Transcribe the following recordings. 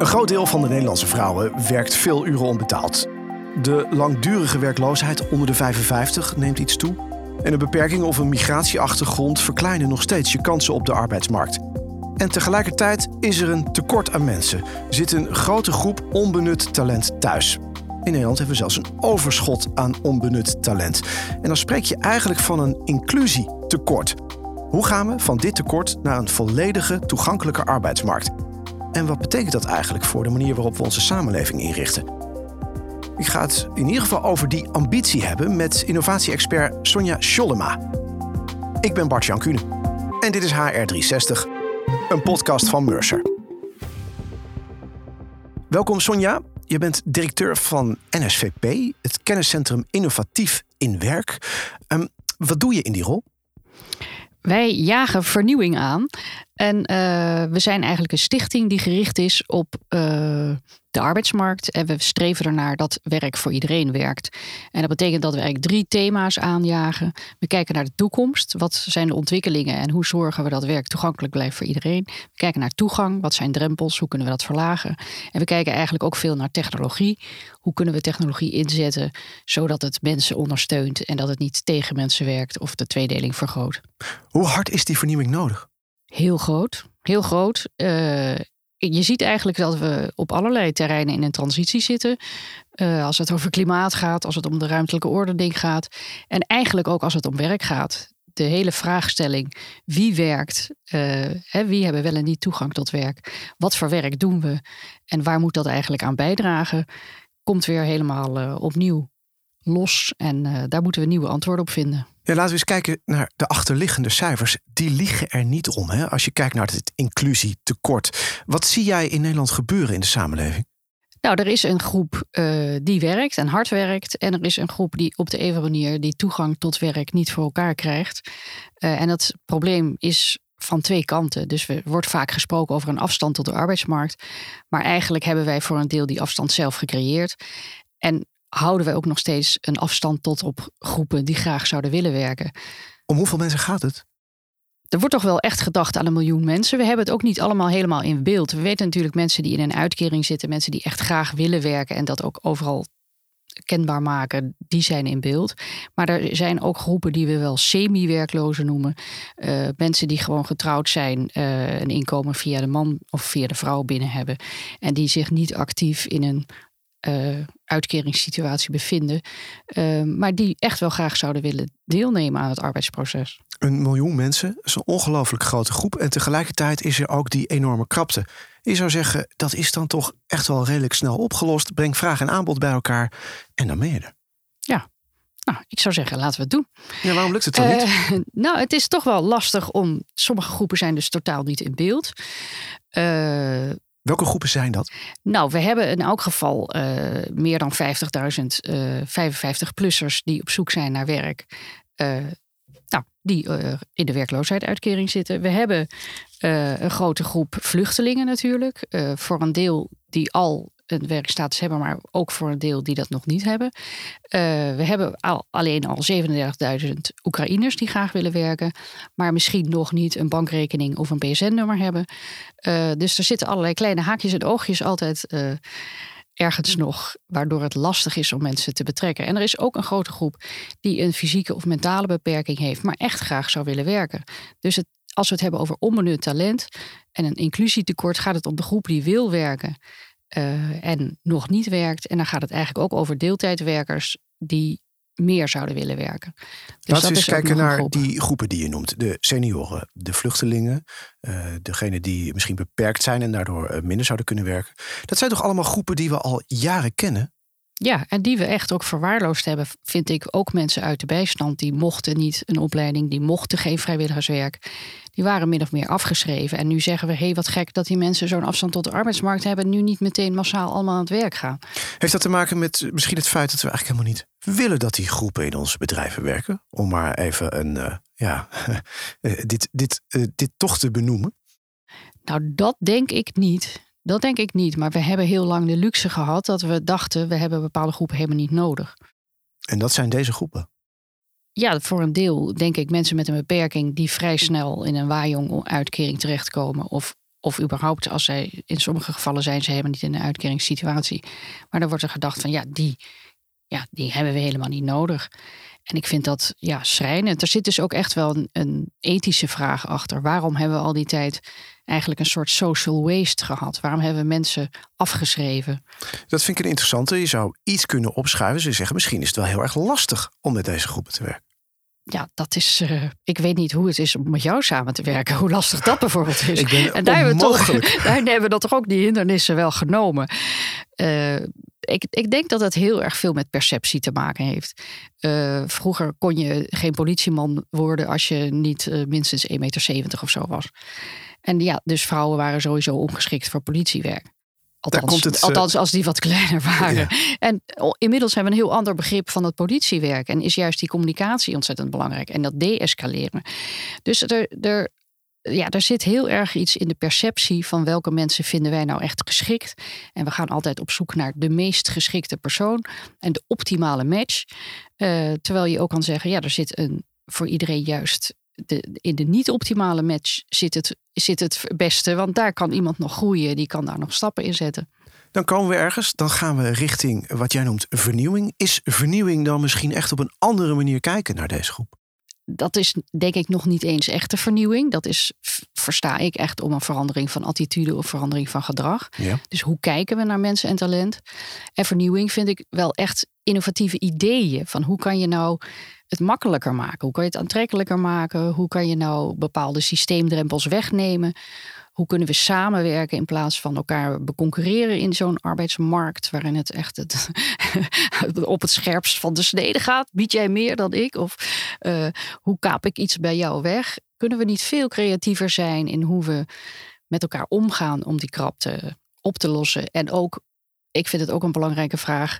Een groot deel van de Nederlandse vrouwen werkt veel uren onbetaald. De langdurige werkloosheid onder de 55 neemt iets toe. En een beperking of een migratieachtergrond verkleinen nog steeds je kansen op de arbeidsmarkt. En tegelijkertijd is er een tekort aan mensen. Zit een grote groep onbenut talent thuis. In Nederland hebben we zelfs een overschot aan onbenut talent. En dan spreek je eigenlijk van een inclusietekort. Hoe gaan we van dit tekort naar een volledige toegankelijke arbeidsmarkt? En wat betekent dat eigenlijk voor de manier waarop we onze samenleving inrichten? Ik ga het in ieder geval over die ambitie hebben met innovatie-expert Sonja Schollema. Ik ben Bart Jan Kuhne en dit is HR360, een podcast van Mercer. Welkom Sonja, je bent directeur van NSVP, het kenniscentrum Innovatief in Werk. Um, wat doe je in die rol? Wij jagen vernieuwing aan. En uh, we zijn eigenlijk een stichting die gericht is op uh, de arbeidsmarkt. En we streven ernaar dat werk voor iedereen werkt. En dat betekent dat we eigenlijk drie thema's aanjagen. We kijken naar de toekomst. Wat zijn de ontwikkelingen en hoe zorgen we dat werk toegankelijk blijft voor iedereen? We kijken naar toegang. Wat zijn drempels? Hoe kunnen we dat verlagen? En we kijken eigenlijk ook veel naar technologie. Hoe kunnen we technologie inzetten zodat het mensen ondersteunt en dat het niet tegen mensen werkt of de tweedeling vergroot? Hoe hard is die vernieuwing nodig? Heel groot. Heel groot. Uh, je ziet eigenlijk dat we op allerlei terreinen in een transitie zitten. Uh, als het over klimaat gaat, als het om de ruimtelijke ordening gaat. En eigenlijk ook als het om werk gaat. De hele vraagstelling: wie werkt? Uh, hè, wie hebben wel en niet toegang tot werk? Wat voor werk doen we? En waar moet dat eigenlijk aan bijdragen? Komt weer helemaal opnieuw los. En daar moeten we nieuwe antwoorden op vinden. Ja, laten we eens kijken naar de achterliggende cijfers. Die liegen er niet om. Hè? Als je kijkt naar het inclusietekort. Wat zie jij in Nederland gebeuren in de samenleving? Nou, er is een groep uh, die werkt en hard werkt. En er is een groep die op de een manier die toegang tot werk niet voor elkaar krijgt. Uh, en dat probleem is van twee kanten. Dus er wordt vaak gesproken over een afstand tot de arbeidsmarkt. Maar eigenlijk hebben wij voor een deel die afstand zelf gecreëerd. En houden wij ook nog steeds een afstand tot op groepen die graag zouden willen werken. Om hoeveel mensen gaat het? Er wordt toch wel echt gedacht aan een miljoen mensen. We hebben het ook niet allemaal helemaal in beeld. We weten natuurlijk mensen die in een uitkering zitten, mensen die echt graag willen werken en dat ook overal kenbaar maken, die zijn in beeld. Maar er zijn ook groepen die we wel semi-werklozen noemen. Uh, mensen die gewoon getrouwd zijn, uh, een inkomen via de man of via de vrouw binnen hebben. En die zich niet actief in een uh, uitkeringssituatie bevinden, uh, maar die echt wel graag zouden willen deelnemen aan het arbeidsproces. Een miljoen mensen is een ongelooflijk grote groep en tegelijkertijd is er ook die enorme krapte. Je zou zeggen, dat is dan toch echt wel redelijk snel opgelost. Breng vraag en aanbod bij elkaar en dan ben je er. Ja, nou, ik zou zeggen, laten we het doen. Ja, waarom lukt het dan niet? Uh, nou, het is toch wel lastig om. Sommige groepen zijn dus totaal niet in beeld. Uh, Welke groepen zijn dat? Nou, we hebben in elk geval uh, meer dan 50.000 uh, 55-plussers die op zoek zijn naar werk. Uh, nou, die in de werkloosheidsuitkering zitten. We hebben een grote groep vluchtelingen natuurlijk. voor een deel die al een werkstatus hebben, maar ook voor een deel die dat nog niet hebben. Uh, we hebben al, alleen al 37.000 Oekraïners die graag willen werken, maar misschien nog niet een bankrekening of een PSN-nummer hebben. Uh, dus er zitten allerlei kleine haakjes en oogjes altijd. Uh, ergens nog, waardoor het lastig is om mensen te betrekken. En er is ook een grote groep die een fysieke of mentale beperking heeft, maar echt graag zou willen werken. Dus het, als we het hebben over onbenut talent en een inclusietekort, gaat het om de groep die wil werken uh, en nog niet werkt. En dan gaat het eigenlijk ook over deeltijdwerkers die meer zouden willen werken. Dus Laten we eens kijken naar groep. die groepen die je noemt. De senioren, de vluchtelingen, uh, degene die misschien beperkt zijn en daardoor uh, minder zouden kunnen werken. Dat zijn toch allemaal groepen die we al jaren kennen? Ja, en die we echt ook verwaarloosd hebben, vind ik ook mensen uit de bijstand. Die mochten niet een opleiding, die mochten geen vrijwilligerswerk. Die waren min of meer afgeschreven. En nu zeggen we, hé, hey, wat gek dat die mensen zo'n afstand tot de arbeidsmarkt hebben. nu niet meteen massaal allemaal aan het werk gaan. Heeft dat te maken met misschien het feit dat we eigenlijk helemaal niet willen dat die groepen in onze bedrijven werken? Om maar even een, uh, ja, dit, dit, uh, dit toch te benoemen? Nou, dat denk ik niet. Dat denk ik niet. Maar we hebben heel lang de luxe gehad dat we dachten, we hebben bepaalde groepen helemaal niet nodig. En dat zijn deze groepen? Ja, voor een deel denk ik mensen met een beperking die vrij snel in een waaijong uitkering terechtkomen. Of Of überhaupt, als zij in sommige gevallen zijn ze helemaal niet in een uitkeringssituatie. Maar dan wordt er gedacht van ja, die, ja, die hebben we helemaal niet nodig. En ik vind dat ja, schrijnend. Er zit dus ook echt wel een, een, ethische vraag achter. Waarom hebben we al die tijd eigenlijk een soort social waste gehad? Waarom hebben we mensen afgeschreven? Dat vind ik een interessante. Je zou iets kunnen opschuiven. Ze zeggen misschien is het wel heel erg lastig om met deze groepen te werken ja, dat is. Uh, ik weet niet hoe het is om met jou samen te werken. Hoe lastig dat bijvoorbeeld is. en daar hebben, we toch, daar hebben we dat toch ook die hindernissen wel genomen. Uh, ik, ik denk dat het heel erg veel met perceptie te maken heeft. Uh, vroeger kon je geen politieman worden als je niet minstens 1,70 meter of zo was. En ja, dus vrouwen waren sowieso ongeschikt voor politiewerk. Althans, het, althans, als die wat kleiner waren. En inmiddels hebben we een heel ander begrip van het politiewerk. En is juist die communicatie ontzettend belangrijk. En dat deescaleren. Dus er, er, ja, er zit heel erg iets in de perceptie van welke mensen vinden wij nou echt geschikt. En we gaan altijd op zoek naar de meest geschikte persoon en de optimale match. Uh, terwijl je ook kan zeggen, ja, er zit een voor iedereen juist de, in de niet-optimale match zit het, zit het beste. Want daar kan iemand nog groeien, die kan daar nog stappen in zetten. Dan komen we ergens, dan gaan we richting wat jij noemt vernieuwing. Is vernieuwing dan misschien echt op een andere manier kijken naar deze groep? Dat is denk ik nog niet eens echte vernieuwing. Dat is, versta ik echt om een verandering van attitude of verandering van gedrag. Ja. Dus hoe kijken we naar mensen en talent? En vernieuwing vind ik wel echt innovatieve ideeën. Van hoe kan je nou het makkelijker maken? Hoe kan je het aantrekkelijker maken? Hoe kan je nou bepaalde systeemdrempels wegnemen? Hoe kunnen we samenwerken in plaats van elkaar beconcurreren in zo'n arbeidsmarkt waarin het echt op het scherpst van de snede gaat? Bied jij meer dan ik? Of uh, hoe kaap ik iets bij jou weg? Kunnen we niet veel creatiever zijn in hoe we met elkaar omgaan om die krapte op te lossen? En ook, ik vind het ook een belangrijke vraag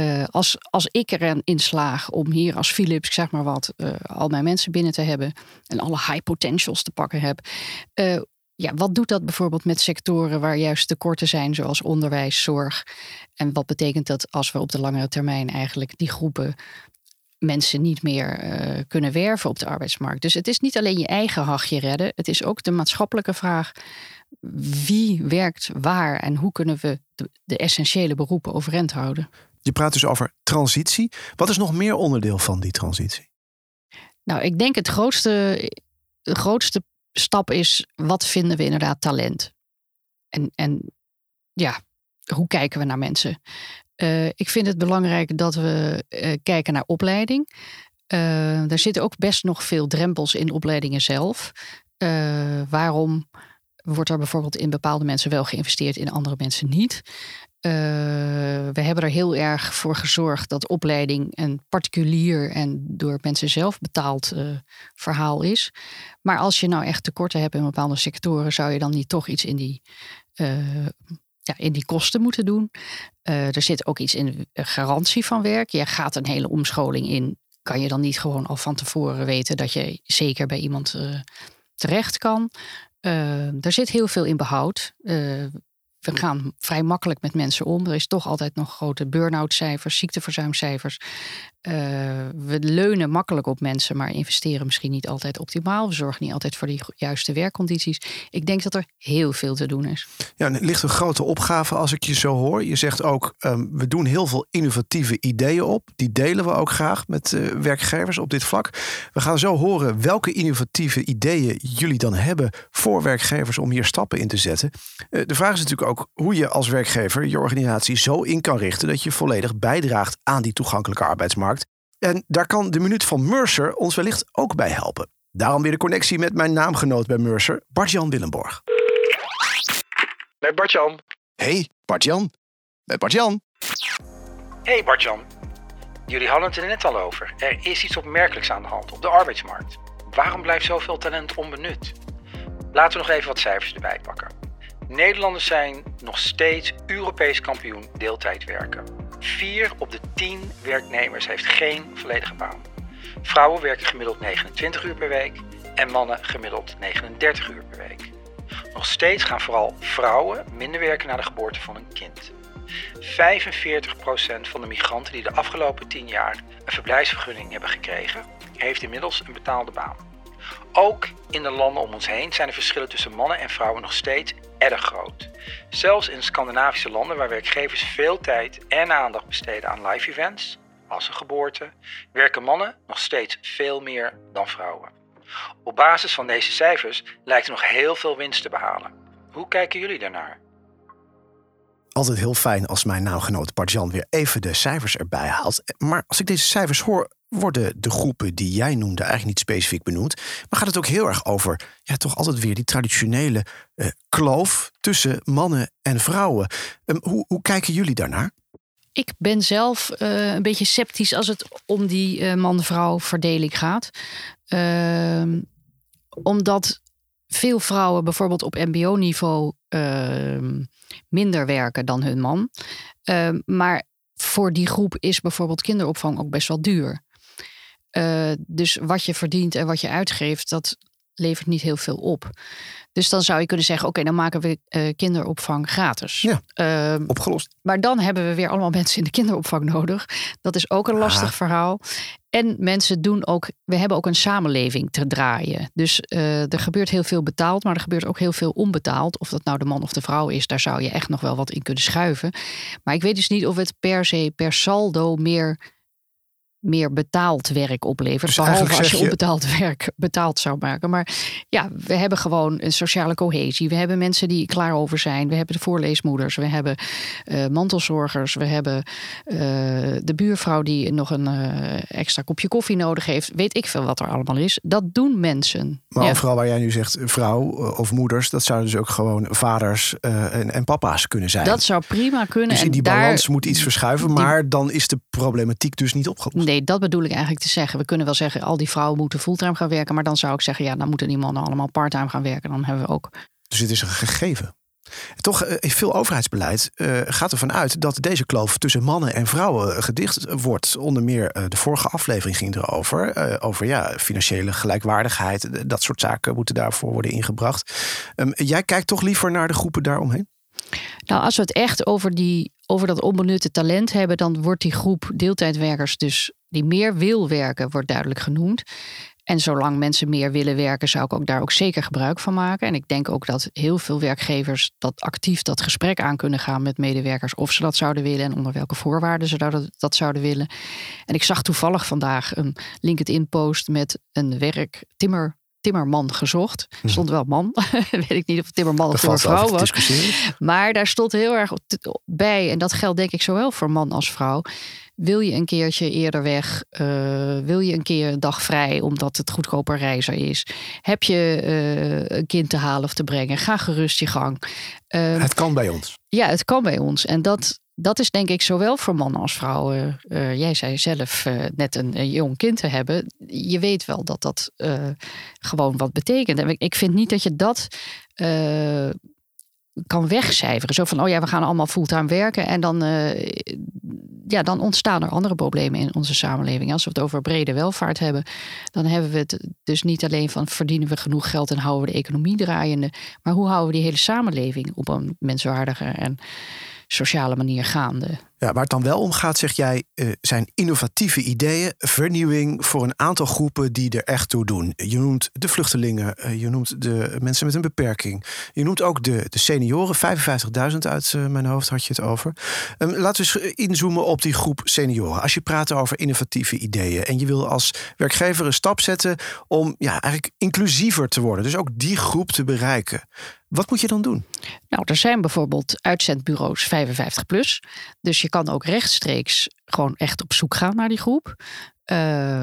uh, als, als ik erin slaag om hier als Philips, zeg maar wat, uh, al mijn mensen binnen te hebben en alle high potentials te pakken heb. Uh, ja, wat doet dat bijvoorbeeld met sectoren waar juist tekorten zijn, zoals onderwijs, zorg? En wat betekent dat als we op de langere termijn eigenlijk die groepen mensen niet meer kunnen werven op de arbeidsmarkt? Dus het is niet alleen je eigen hachje redden, het is ook de maatschappelijke vraag. Wie werkt waar en hoe kunnen we de, de essentiële beroepen overeind houden? Je praat dus over transitie. Wat is nog meer onderdeel van die transitie? Nou, ik denk het grootste, de grootste stap is, wat vinden we inderdaad talent? En, en ja, hoe kijken we naar mensen? Uh, ik vind het belangrijk dat we uh, kijken naar opleiding. Uh, er zitten ook best nog veel drempels in opleidingen zelf. waarom wordt er bijvoorbeeld in bepaalde mensen wel geïnvesteerd, in andere mensen niet? Uh, we hebben er heel erg voor gezorgd dat opleiding een particulier en door mensen zelf betaald uh, verhaal is. Maar als je nou echt tekorten hebt in bepaalde sectoren, zou je dan niet toch iets in die, uh, ja, in die kosten moeten doen? er zit ook iets in garantie van werk. Je gaat een hele omscholing in. Kan je dan niet gewoon al van tevoren weten dat je zeker bij iemand terecht kan? er zit heel veel in behoud we gaan vrij makkelijk met mensen om. Er is toch altijd nog grote burn-out cijfers, ziekteverzuimcijfers. Uh, we leunen makkelijk op mensen, maar investeren misschien niet altijd optimaal. We zorgen niet altijd voor die juiste werkcondities. Ik denk dat er heel veel te doen is. Ja, het ligt een grote opgave als ik je zo hoor. Je zegt ook, um, we doen heel veel innovatieve ideeën op. Die delen we ook graag met uh, werkgevers op dit vlak. We gaan zo horen welke innovatieve ideeën jullie dan hebben voor werkgevers om hier stappen in te zetten. Uh, de vraag is natuurlijk ook hoe je als werkgever je organisatie zo in kan richten dat je volledig bijdraagt aan die toegankelijke arbeidsmarkt en daar kan de minuut van Mercer ons wellicht ook bij helpen. Daarom weer de connectie met mijn naamgenoot bij Mercer, Bart-Jan Willemborg. Met Bart-Jan. Hey, Bart-Jan. Met Bart-Jan. Hey Bart-Jan. Jullie hadden het er net al over. Er is iets opmerkelijks aan de hand op de arbeidsmarkt. Waarom blijft zoveel talent onbenut? Laten we nog even wat cijfers erbij pakken. Nederlanders zijn nog steeds Europees kampioen deeltijd werken. 4 op de 10 werknemers heeft geen volledige baan. Vrouwen werken gemiddeld 29 uur per week en mannen gemiddeld 39 uur per week. Nog steeds gaan vooral vrouwen minder werken na de geboorte van een kind. 45% van de migranten die de afgelopen 10 jaar een verblijfsvergunning hebben gekregen, heeft inmiddels een betaalde baan. Ook in de landen om ons heen zijn de verschillen tussen mannen en vrouwen nog steeds erg groot. Zelfs in Scandinavische landen waar werkgevers veel tijd en aandacht besteden aan live events, als een geboorte, werken mannen nog steeds veel meer dan vrouwen. Op basis van deze cijfers lijkt er nog heel veel winst te behalen. Hoe kijken jullie daarnaar? Altijd heel fijn als mijn naamgenoot Bartjan weer even de cijfers erbij haalt. Maar als ik deze cijfers hoor, worden de groepen die jij noemde eigenlijk niet specifiek benoemd. Maar gaat het ook heel erg over, ja, toch altijd weer die traditionele uh, kloof tussen mannen en vrouwen. Um, hoe, hoe kijken jullie daarnaar? Ik ben zelf uh, een beetje sceptisch als het om die uh, man-vrouw verdeling gaat. Uh, omdat veel vrouwen bijvoorbeeld op MBO-niveau ehm, minder werken dan hun man. Ehm, maar voor die groep is bijvoorbeeld kinderopvang ook best wel duur. Uh, dus wat je verdient en wat je uitgeeft, dat levert niet heel veel op. Dus dan zou je kunnen zeggen: oké, dan maken we uh, kinderopvang gratis. Ja, uh, opgelost. Maar dan hebben we weer allemaal mensen in de kinderopvang nodig. Dat is ook een lastig ah. verhaal. En mensen doen ook, we hebben ook een samenleving te draaien. Dus uh, er gebeurt heel veel betaald, maar er gebeurt ook heel veel onbetaald. Of dat nou de man of de vrouw is, daar zou je echt nog wel wat in kunnen schuiven. Maar ik weet dus niet of het per se per saldo meer meer betaald werk oplevert. Dus behalve als je, je onbetaald werk betaald zou maken. Maar ja, we hebben gewoon een sociale cohesie. We hebben mensen die klaar over zijn. We hebben de voorleesmoeders. We hebben uh, mantelzorgers. We hebben uh, de buurvrouw die nog een uh, extra kopje koffie nodig heeft. Weet ik veel wat er allemaal is. Dat doen mensen. Maar ja. overal waar jij nu zegt vrouw of moeders, dat zouden dus ook gewoon vaders en, en, papa's kunnen zijn. Dat zou prima kunnen. Dus in die balans moet iets verschuiven, maar dan is de problematiek dus niet opgelost. Nee, dat bedoel ik eigenlijk te zeggen. We kunnen wel zeggen, al die vrouwen moeten fulltime gaan werken. Maar dan zou ik zeggen, ja, dan moeten die mannen allemaal parttime gaan werken. Dan hebben we ook. Dus het is een gegeven. Toch, eh, veel overheidsbeleid uh, gaat ervan uit dat deze kloof tussen mannen en vrouwen gedicht wordt. Onder meer uh, de vorige aflevering ging erover. Uh, over ja, financiële gelijkwaardigheid. Dat soort zaken moeten daarvoor worden ingebracht. Um, jij kijkt toch liever naar de groepen daaromheen? Nou, als we het echt over, die, over dat onbenutte talent hebben, dan wordt die groep deeltijdwerkers dus die meer wil werken, wordt duidelijk genoemd. En zolang mensen meer willen werken, zou ik ook daar ook zeker gebruik van maken. En ik denk ook dat heel veel werkgevers dat actief dat gesprek aan kunnen gaan met medewerkers of ze dat zouden willen en onder welke voorwaarden ze dat, dat zouden willen. En ik zag toevallig vandaag een LinkedIn-post met een werk timmer timmerman gezocht. Er stond wel man. Weet ik niet of het timmerman of timmervrouw was. Maar daar stond heel erg bij. En dat geldt denk ik zowel voor man als vrouw. Wil je een keertje eerder weg? Uh, wil je een keer een dag vrij omdat het goedkoper reizen is? Heb je uh, een kind te halen of te brengen? Ga gerust je gang. Uh, het kan bij ons. Ja, het kan bij ons. En dat, dat is denk ik zowel voor mannen als vrouwen. Uh, jij zei zelf uh, net een, jong kind te hebben. Je weet wel dat dat uh, gewoon wat betekent. En ik vind niet dat je dat kan wegcijferen. Zo van, oh ja, we gaan allemaal fulltime werken. En dan, ja, dan ontstaan er andere problemen in onze samenleving. Als we het over brede welvaart hebben, dan hebben we het dus niet alleen van verdienen we genoeg geld en houden we de economie draaiende. Maar hoe houden we die hele samenleving op een menswaardige en sociale manier gaande. Ja, waar het dan wel om gaat, zeg jij, uh, zijn innovatieve ideeën, vernieuwing voor een aantal groepen die er echt toe doen. Je noemt de vluchtelingen, uh, je noemt de mensen met een beperking. Je noemt ook de, de senioren, 55.000 uit uh, mijn hoofd had je het over. Um, laten we eens inzoomen op die groep senioren. Als je praat over innovatieve ideeën en je wil als werkgever een stap zetten om ja, eigenlijk inclusiever te worden, dus ook die groep te bereiken. Wat moet je dan doen? Nou, er zijn bijvoorbeeld uitzendbureaus 55 plus. Dus je kan ook rechtstreeks gewoon echt op zoek gaan naar die groep. Uh,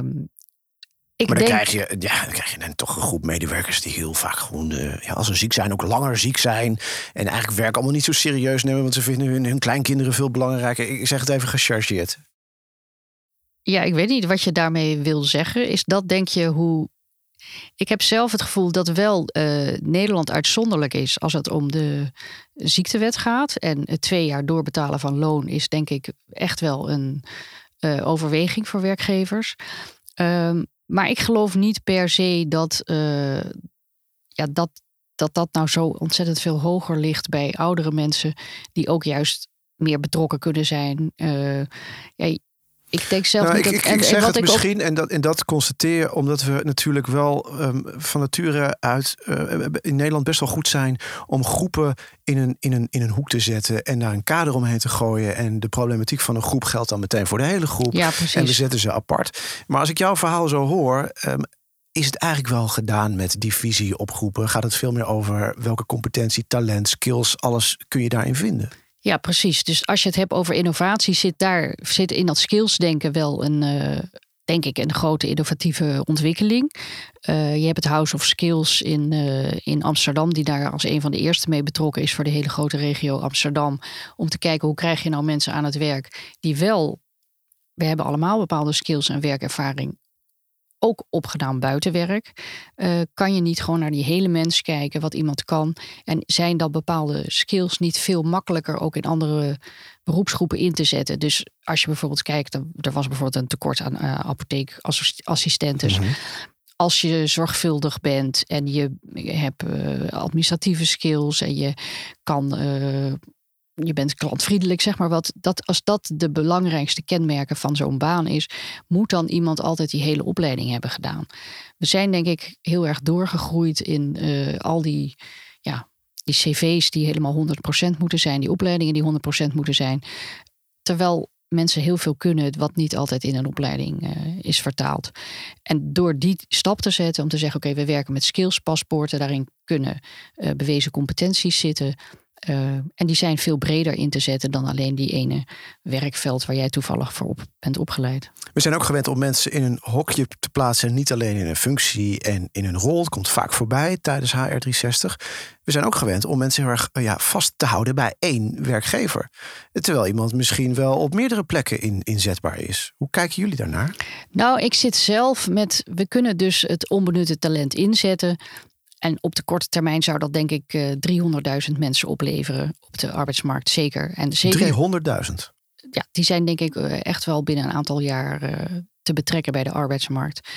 ik maar dan, denk... krijg je, ja, dan krijg je dan toch een groep medewerkers die heel vaak gewoon, uh, ja, als ze ziek zijn, ook langer ziek zijn. En eigenlijk werk allemaal niet zo serieus nemen, want ze vinden hun, hun kleinkinderen veel belangrijker. Ik zeg het even gechargeerd. Ja, ik weet niet wat je daarmee wil zeggen. Is dat, denk je, hoe ik heb zelf het gevoel dat wel uh, Nederland uitzonderlijk is als het om de ziektewet gaat. En het twee jaar doorbetalen van loon is denk ik echt wel een uh, overweging voor werkgevers. Um, maar ik geloof niet per se dat, uh, ja, dat, dat dat nou zo ontzettend veel hoger ligt bij oudere mensen die ook juist meer betrokken kunnen zijn. Ja, Ik denk zelf Nou, niet ik, dat... ik, en- ik en zeg wat het ik ook- misschien en dat, en dat constateer omdat we natuurlijk wel ehm, van nature uit eh, in Nederland best wel goed zijn om groepen in een, in, een, in een hoek te zetten en daar een kader omheen te gooien. En de problematiek van een groep geldt dan meteen voor de hele groep. Ja, En we zetten ze apart. Maar als ik jouw verhaal zo hoor, ehm, is het eigenlijk wel gedaan met divisie op groepen? Gaat het veel meer over welke competentie, talent, skills, alles kun je daarin vinden? Ja, precies. Dus als je het hebt over innovatie, zit daar zit in dat skillsdenken wel een, eh, denk ik, een grote innovatieve ontwikkeling. Eh, je hebt het House of Skills in, eh, in Amsterdam, die daar als een van de eerste mee betrokken is voor de hele grote regio Amsterdam. Om te kijken hoe krijg je nou mensen aan het werk die wel, we hebben allemaal bepaalde skills en werkervaring. Ook opgedaan buiten werk. Eh, kan je niet gewoon naar die hele mens kijken, wat iemand kan. En zijn dan bepaalde skills niet veel makkelijker ook in andere beroepsgroepen in te zetten? Dus als je bijvoorbeeld kijkt, er- was bijvoorbeeld een tekort aan eh apotheekassistenten. Mhm. Als je zorgvuldig bent en je hebt eh, administratieve skills en je kan. Je bent klantvriendelijk, zeg maar wat. Dat, als dat de belangrijkste kenmerken van zo'n baan is, moet dan iemand altijd die hele opleiding hebben gedaan. We zijn denk ik heel erg doorgegroeid in eh, al die, ja, die cv's die helemaal 100% moeten zijn, die opleidingen die 100% moeten zijn. Terwijl mensen heel veel kunnen wat niet altijd in een opleiding eh, is vertaald. En door die stap te zetten om te zeggen: oké, we werken met skillspaspoorten, daarin kunnen eh, bewezen competenties zitten. Eh, en die zijn veel breder in te zetten dan alleen die ene werkveld waar jij toevallig voor op bent opgeleid. We zijn ook gewend om mensen in een hokje te plaatsen. Niet alleen in een functie en in een rol. Het komt vaak voorbij tijdens HR360. We zijn ook gewend om mensen heel erg eh, ja, vast te houden bij één werkgever. Terwijl iemand misschien wel op meerdere plekken in, inzetbaar is. Hoe kijken jullie daarnaar? Nou, ik zit zelf met. We kunnen dus het onbenutte talent inzetten. En op de korte termijn zou dat denk ik eh 300.000 mensen opleveren op de arbeidsmarkt. Zeker. En zeker, 300.000. ja, die zijn denk ik eh, echt wel binnen een aantal jaar eh, te betrekken bij de arbeidsmarkt.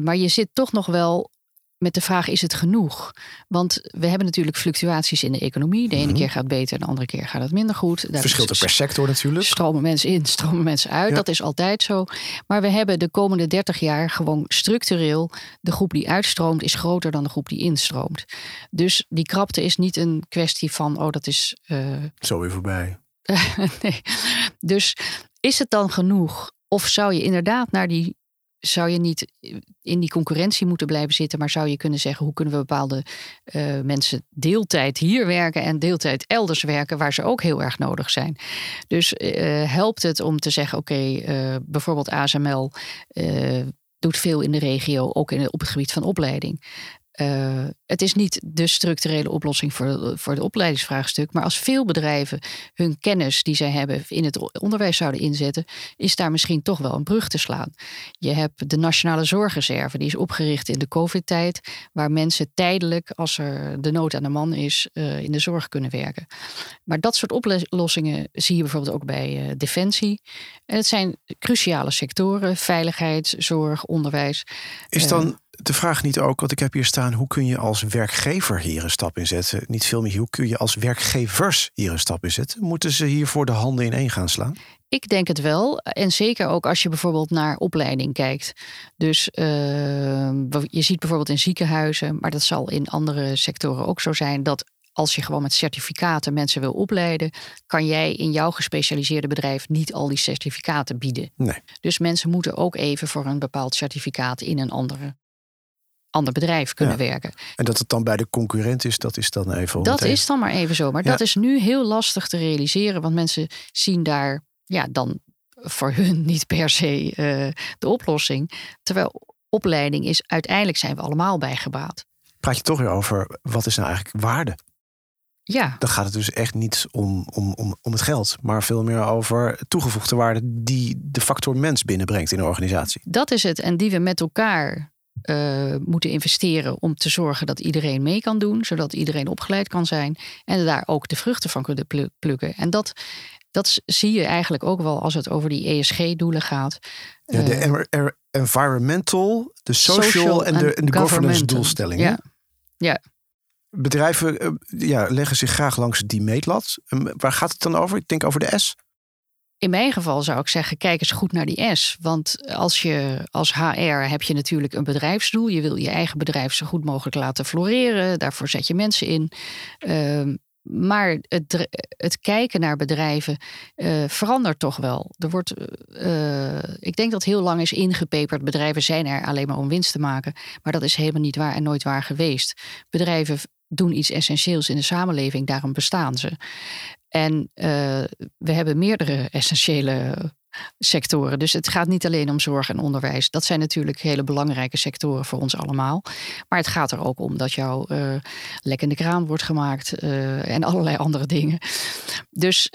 Maar je zit toch nog wel met de vraag: is het genoeg? Want we hebben natuurlijk fluctuaties in de economie. De ene Mhm. keer gaat beter, de andere keer gaat het minder goed. Daar Verschilt er per sector natuurlijk. Stromen mensen in, stromen mensen uit. Ja. Dat is altijd zo. Maar we hebben de komende 30 jaar gewoon structureel. De groep die uitstroomt is groter dan de groep die instroomt. Dus die krapte is niet een kwestie van, oh, dat is. eh, Zo weer voorbij. nee. Dus is het dan genoeg? Of zou je inderdaad naar die. Zou je niet in die concurrentie moeten blijven zitten, maar zou je kunnen zeggen: hoe kunnen we bepaalde eh, mensen deeltijd hier werken en deeltijd elders werken, waar ze ook heel erg nodig zijn? Dus eh, helpt het om te zeggen: oké, eh, bijvoorbeeld ASML doet veel in de regio, ook in, op het gebied van opleiding. Eh, het is niet de structurele oplossing voor, voor het opleidingsvraagstuk. Maar als veel bedrijven hun kennis die zij hebben in het onderwijs zouden inzetten, is daar misschien toch wel een brug te slaan. Je hebt de Nationale Zorgreserve, die is opgericht in de COVID-tijd, waar mensen tijdelijk, als er de nood aan de man is, eh, in de zorg kunnen werken. Maar dat soort oplossingen zie je bijvoorbeeld ook bij eh, Defensie. En het zijn cruciale sectoren: veiligheid, zorg, onderwijs. Is dan de vraag niet ook, want ik heb hier staan, hoe kun je als werkgever hier een stap in zetten? Niet veel meer, hoe kun je als werkgevers hier een stap in zetten? Moeten ze hiervoor de handen ineen gaan slaan? Ik denk het wel. En zeker ook als je bijvoorbeeld naar opleiding kijkt. Dus eh, je ziet bijvoorbeeld in ziekenhuizen, maar dat zal in andere sectoren ook zo zijn, dat als je gewoon met certificaten mensen wil opleiden, kan jij in jouw gespecialiseerde bedrijf niet al die certificaten bieden. Nee. Dus mensen moeten ook even voor een bepaald certificaat in een andere, ander bedrijf kunnen Ja. werken. En dat het dan bij de concurrent is, dat is dan even... Dat is dan maar even zo. Maar Ja. dat is nu heel lastig te realiseren. Want mensen zien daar ja, dan voor hun niet per se eh, de oplossing. Terwijl opleiding is, uiteindelijk zijn we allemaal bijgebaat. Praat je toch weer over, wat is nou eigenlijk waarde? Ja, Dan gaat het dus echt niet om, om, om, om het geld, maar veel meer over toegevoegde waarde die de factor mens binnenbrengt in een organisatie. dat is het. En die we met elkaar eh, moeten investeren om te zorgen dat iedereen mee kan doen. Zodat iedereen opgeleid kan zijn. En daar ook de vruchten van kunnen plu- plukken. En dat, dat zie je eigenlijk ook wel als het over die ESG-doelen gaat. Ja, de Eh, en- er- environmental, de social, en de, en de governance doelstellingen. Ja, Bedrijven eh, ja, leggen zich graag langs die meetlat. Eh, Waar gaat het dan over? Ik denk over de S. in mijn geval zou ik zeggen, kijk eens goed naar die S. Want als je als HR heb je natuurlijk een bedrijfsdoel. Je wil je eigen bedrijf zo goed mogelijk laten floreren. Daarvoor zet je mensen in. Ehm, maar het, het, kijken naar bedrijven uh, verandert toch wel. Er wordt, uh, ik denk dat heel lang is ingepeperd. Bedrijven zijn er alleen maar om winst te maken. Maar dat is helemaal niet waar en nooit waar geweest. Bedrijven doen iets essentieels in de samenleving, daarom bestaan ze. En uh, we hebben meerdere essentiële sectoren. Dus het gaat niet alleen om zorg en onderwijs. Dat zijn natuurlijk hele belangrijke sectoren voor ons allemaal. Maar het gaat er ook om dat jouw uh, lek in de kraan wordt gemaakt uh, en allerlei andere dingen. Dus.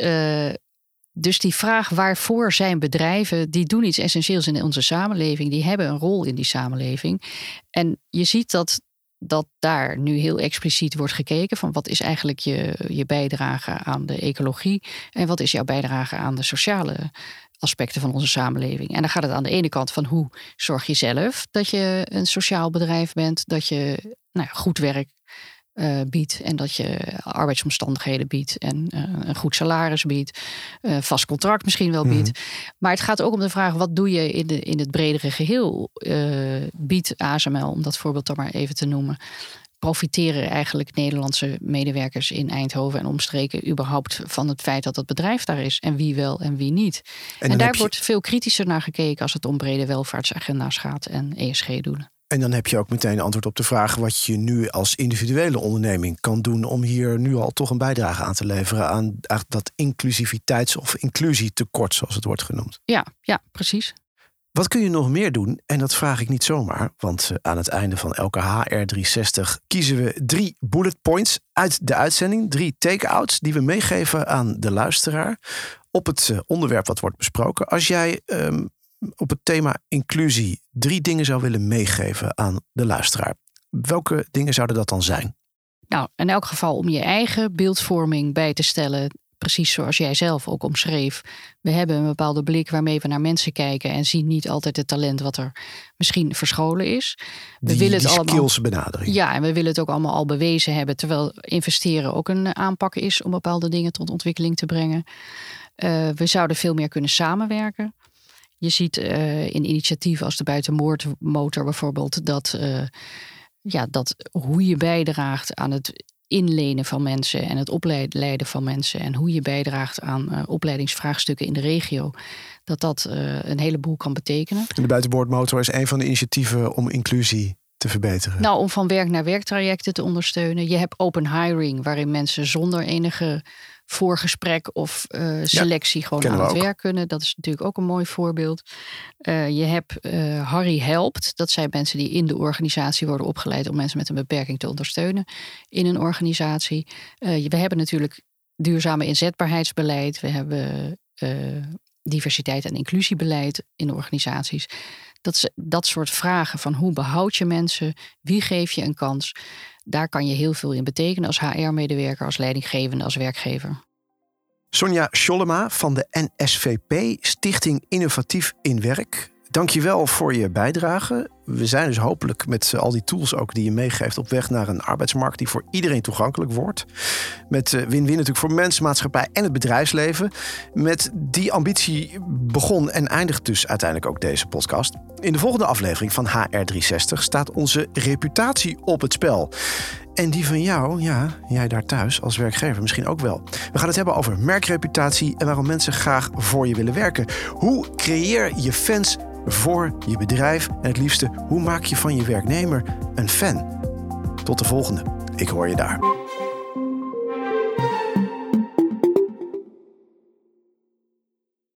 Dus die vraag waarvoor zijn bedrijven, die doen iets essentieels in onze samenleving, die hebben een rol in die samenleving. En je ziet dat dat daar nu heel expliciet wordt gekeken van wat is eigenlijk je, je bijdrage aan de ecologie en wat is jouw bijdrage aan de sociale aspecten van onze samenleving. En dan gaat het aan de ene kant van hoe zorg je zelf dat je een sociaal bedrijf bent, dat je nou goed werk uh, biedt en dat je arbeidsomstandigheden biedt en uh, een goed salaris biedt, uh, vast contract misschien wel biedt. Mhm. Maar het gaat ook om de vraag wat doe je in, de, in het bredere geheel? biedt ASML, om dat voorbeeld dan maar even te noemen, profiteren eigenlijk Nederlandse medewerkers in Eindhoven en omstreken überhaupt van het feit dat het bedrijf daar is en wie wel en wie niet. En, en daar wordt veel kritischer naar gekeken als het om brede welvaartsagenda's gaat en ESG-doelen. En dan heb je ook meteen antwoord op de vraag wat je nu als individuele onderneming kan doen om hier nu al toch een bijdrage aan te leveren aan dat inclusiviteits- of inclusietekort, zoals het wordt genoemd. Ja, ja, precies. Wat kun je nog meer doen? En dat vraag ik niet zomaar, want eh, aan het einde van elke HR360 kiezen we drie bullet points uit de uitzending. Drie take-outs die we meegeven aan de luisteraar op het eh, onderwerp wat wordt besproken. Als jij um, op het thema inclusie drie dingen zou willen meegeven aan de luisteraar, welke dingen zouden dat dan zijn? Nou, in elk geval om je eigen beeldvorming bij te stellen precies zoals jij zelf ook omschreef. We hebben een bepaalde blik waarmee we naar mensen kijken en zien niet altijd het talent wat er misschien verscholen is. We die, willen het die allemaal. benadering. Ja, en we willen het ook allemaal al bewezen hebben, terwijl investeren ook een aanpak is om bepaalde dingen tot ontwikkeling te brengen. Uh, we zouden veel meer kunnen samenwerken. Je ziet uh, in initiatieven als de buitenmoordmotor bijvoorbeeld dat, uh, ja, dat hoe je bijdraagt aan het inlenen van mensen en het opleiden van mensen en hoe je bijdraagt aan uh, opleidingsvraagstukken in de regio, dat dat een heleboel kan betekenen. En de buitenboordmotor is een van de initiatieven om inclusie te verbeteren. Nou, om van werk naar werktrajecten te ondersteunen. Je hebt open hiring, waarin mensen zonder enige voorgesprek of uh, selectie gewoon aan het werk kunnen. Dat is natuurlijk ook een mooi voorbeeld. Uh, je hebt uh, Harry Helpt. Dat zijn mensen die in de organisatie worden opgeleid om mensen met een beperking te ondersteunen in een organisatie. we hebben natuurlijk duurzame inzetbaarheidsbeleid. We hebben diversiteit en inclusiebeleid in organisaties. Dat, dat soort vragen van hoe behoud je mensen, wie geef je een kans, daar kan je heel veel in betekenen als HR-medewerker, als leidinggevende, als werkgever. Sonja Schollema van de NSVP, Stichting Innovatief in Werk. Dankjewel voor je bijdrage. We zijn dus hopelijk met al die tools ook die je meegeeft op weg naar een arbeidsmarkt die voor iedereen toegankelijk wordt. Met eh, win-win natuurlijk voor mensen, maatschappij en het bedrijfsleven. Met die ambitie begon en eindigt dus uiteindelijk ook deze podcast. In de volgende aflevering van HR360 staat onze reputatie op het spel. En die van jou, ja, jij daar thuis als werkgever misschien ook wel. We gaan het hebben over merkreputatie en waarom mensen graag voor je willen werken. Hoe creëer je fans voor je bedrijf? En het liefste, hoe maak je van je werknemer een fan? Tot de volgende. Ik hoor je daar.